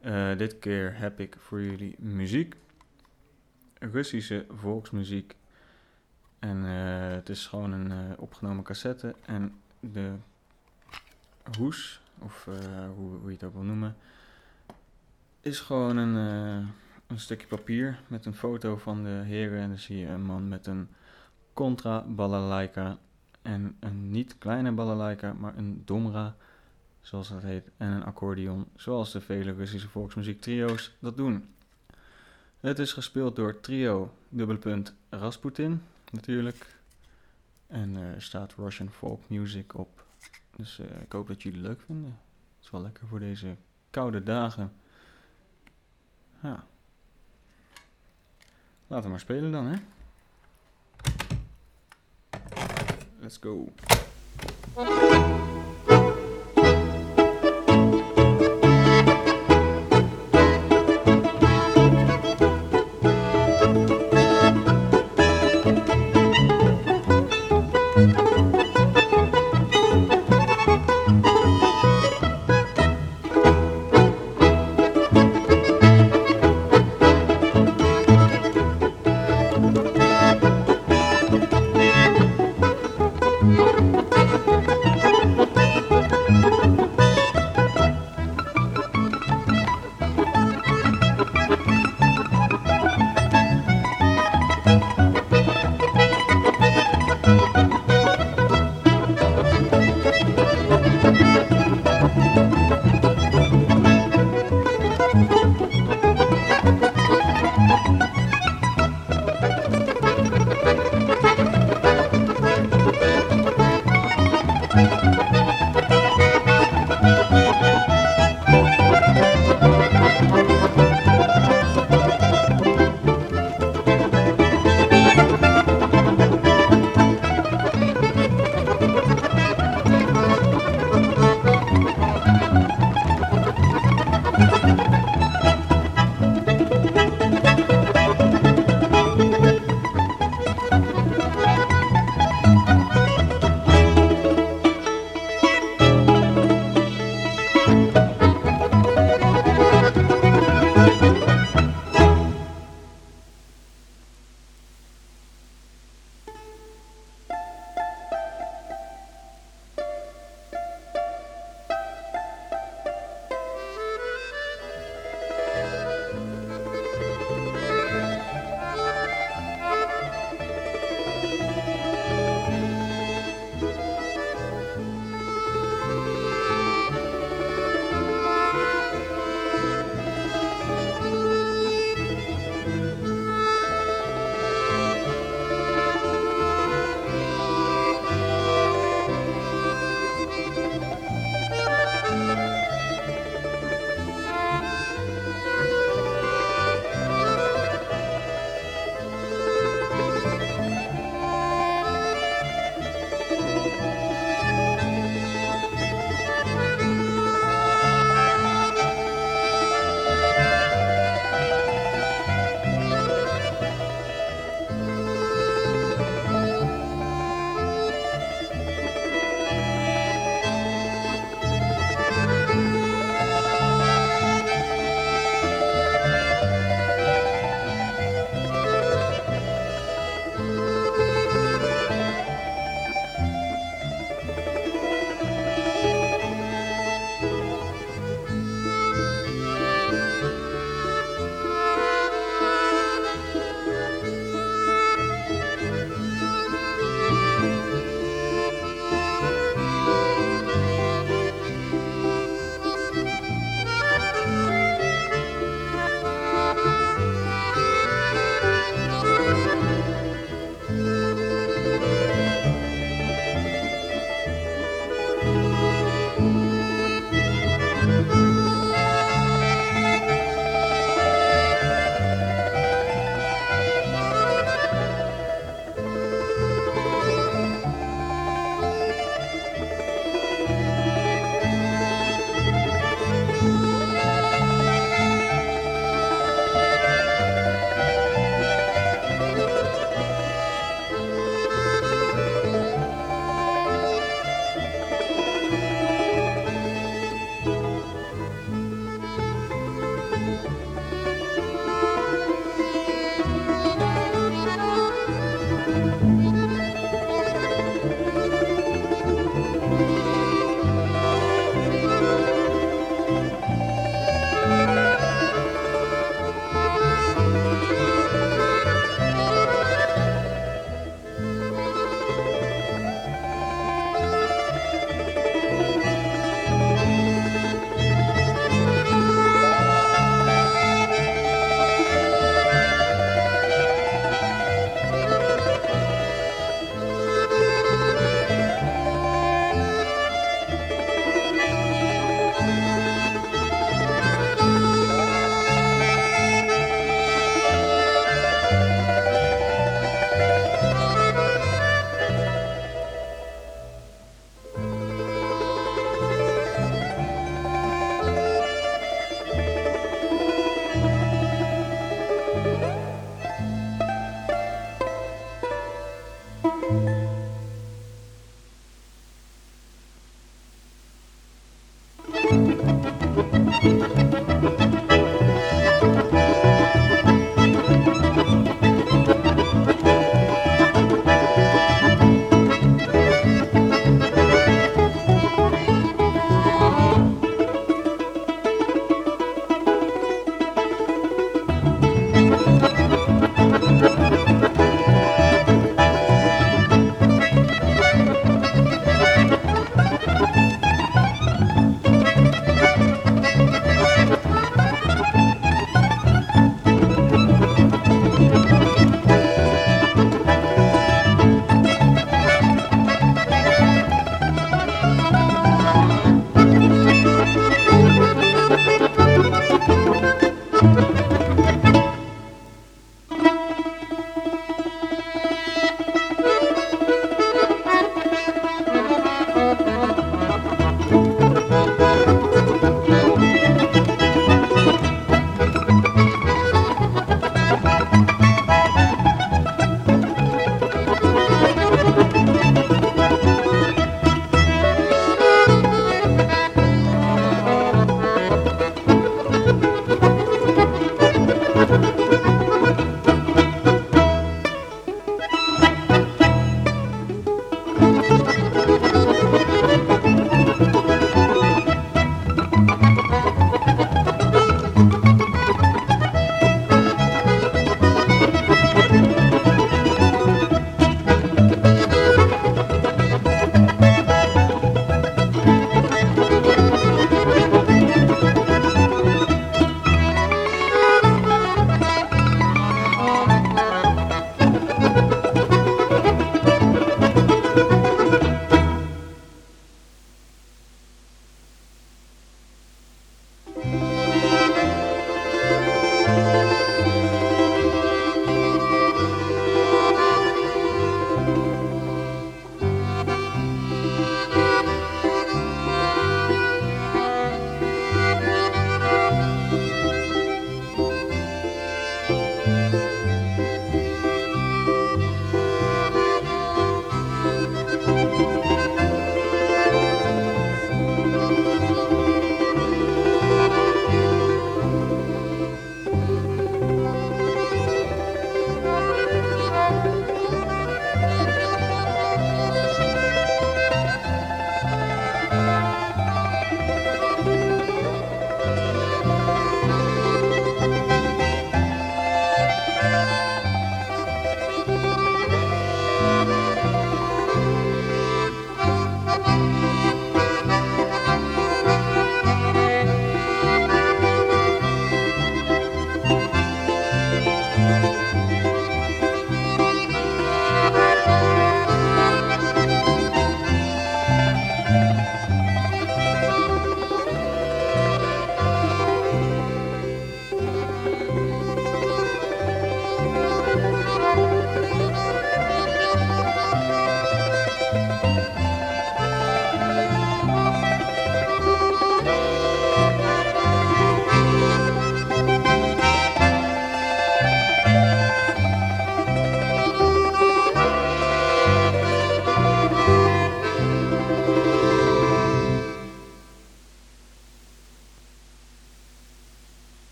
Eh, dit keer heb ik voor jullie muziek. Russische volksmuziek. En eh, het is gewoon een eh, opgenomen cassette. En de hoes, of hoe, hoe je het ook wil noemen, is gewoon een, een stukje papier met een foto van de heren. En dan zie je een man met een contra balalaika. En een niet kleine balalaika, maar een domra, zoals dat heet. En een accordeon, zoals de vele Russische volksmuziektrio's dat doen. Het is gespeeld door trio dubbelpunt Rasputin, natuurlijk. En er staat Russian folk music op. Dus eh, ik hoop dat jullie het leuk vinden. Het is wel lekker voor deze koude dagen. Ja. Laten we maar spelen dan, hè. Let's go.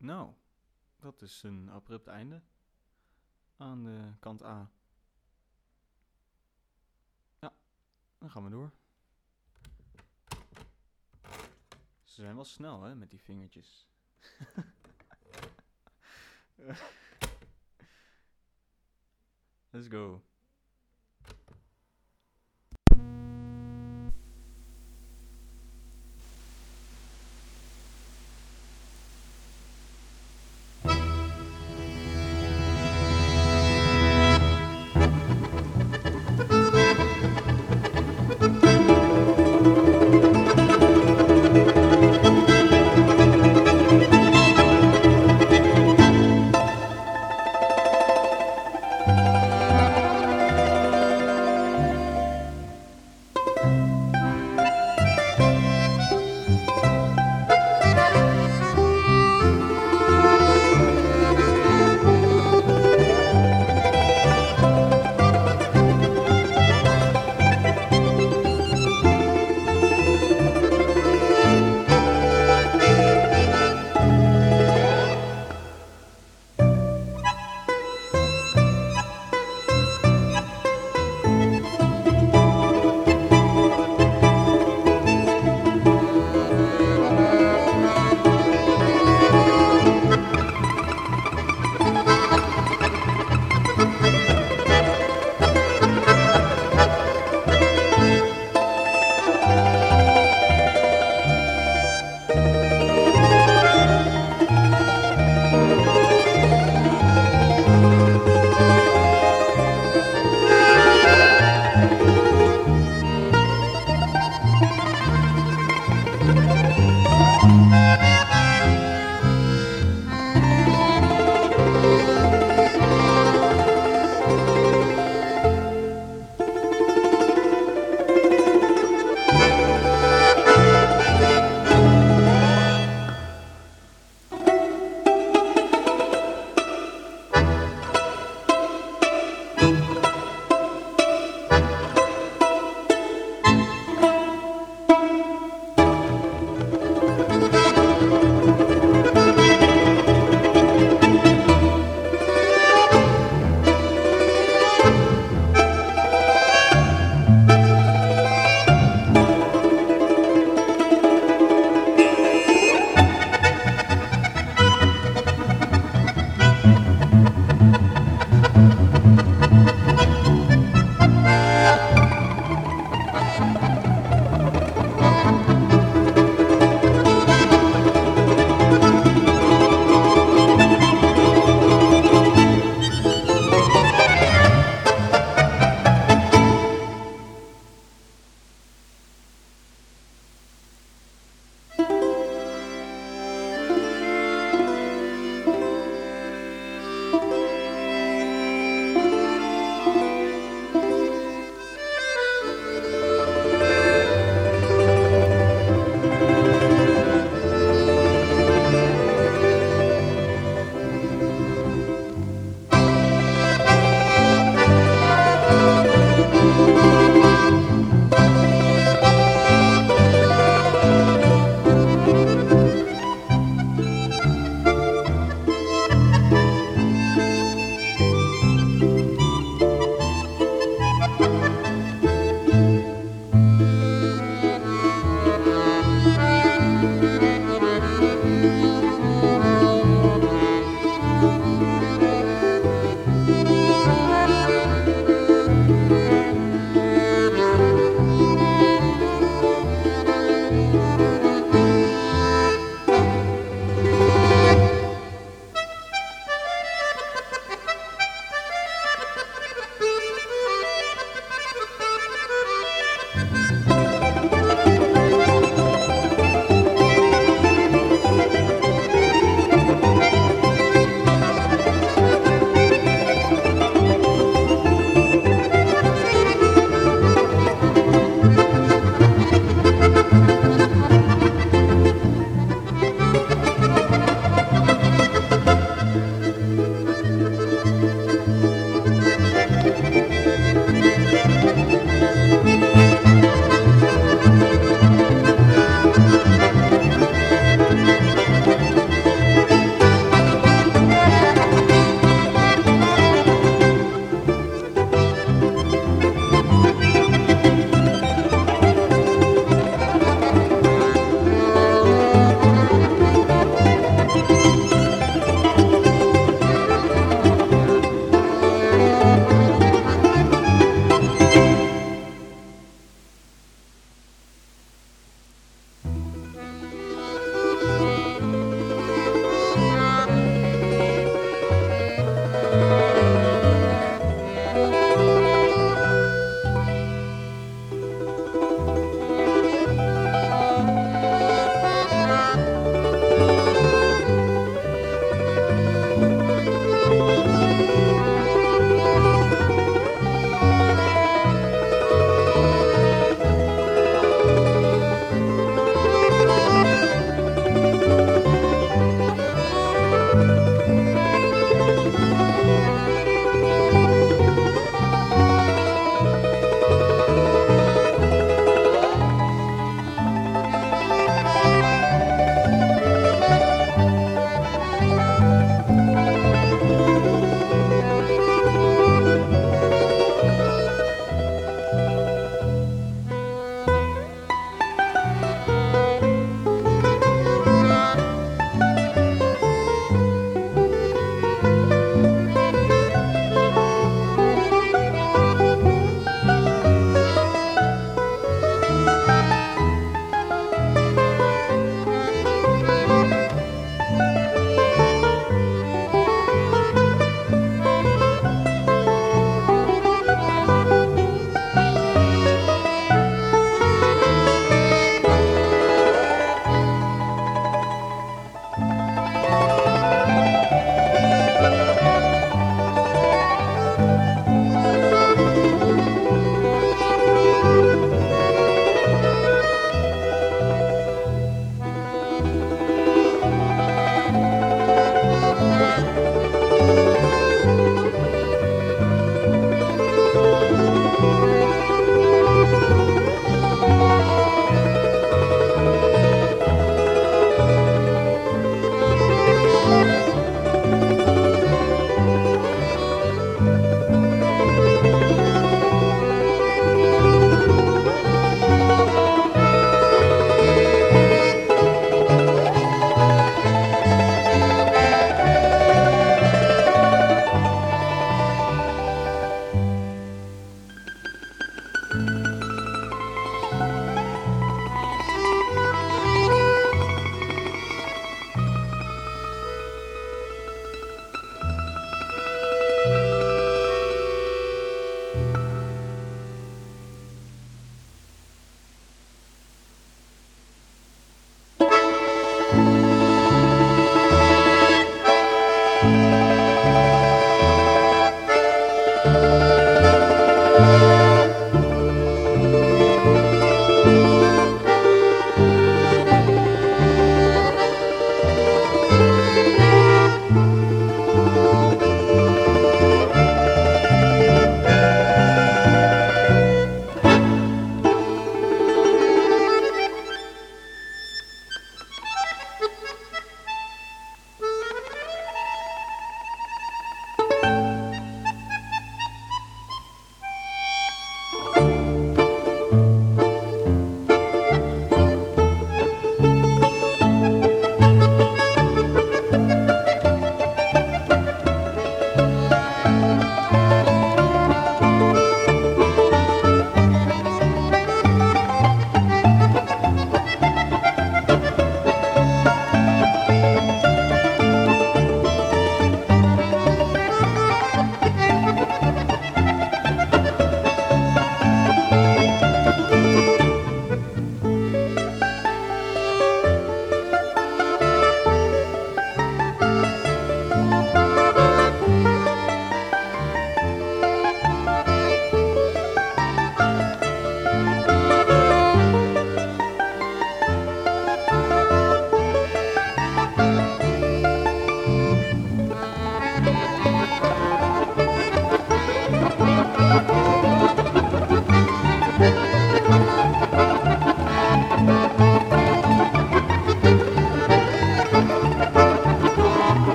Nou, dat is een abrupt einde aan de kant A. Ja, dan gaan we door. Ze zijn wel snel, hè, met die vingertjes. Let's go.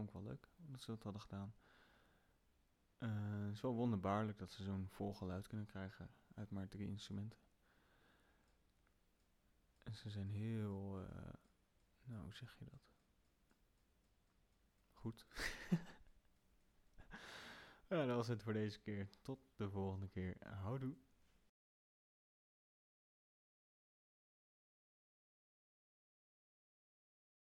Vond wel leuk. Dat ze dat hadden gedaan. Uh, het is wel wonderbaarlijk dat ze zo'n vol geluid kunnen krijgen uit maar drie instrumenten. En ze zijn heel, nou hoe zeg je dat? Goed. ja, dat was het voor deze keer. Tot de volgende keer. Houdoe.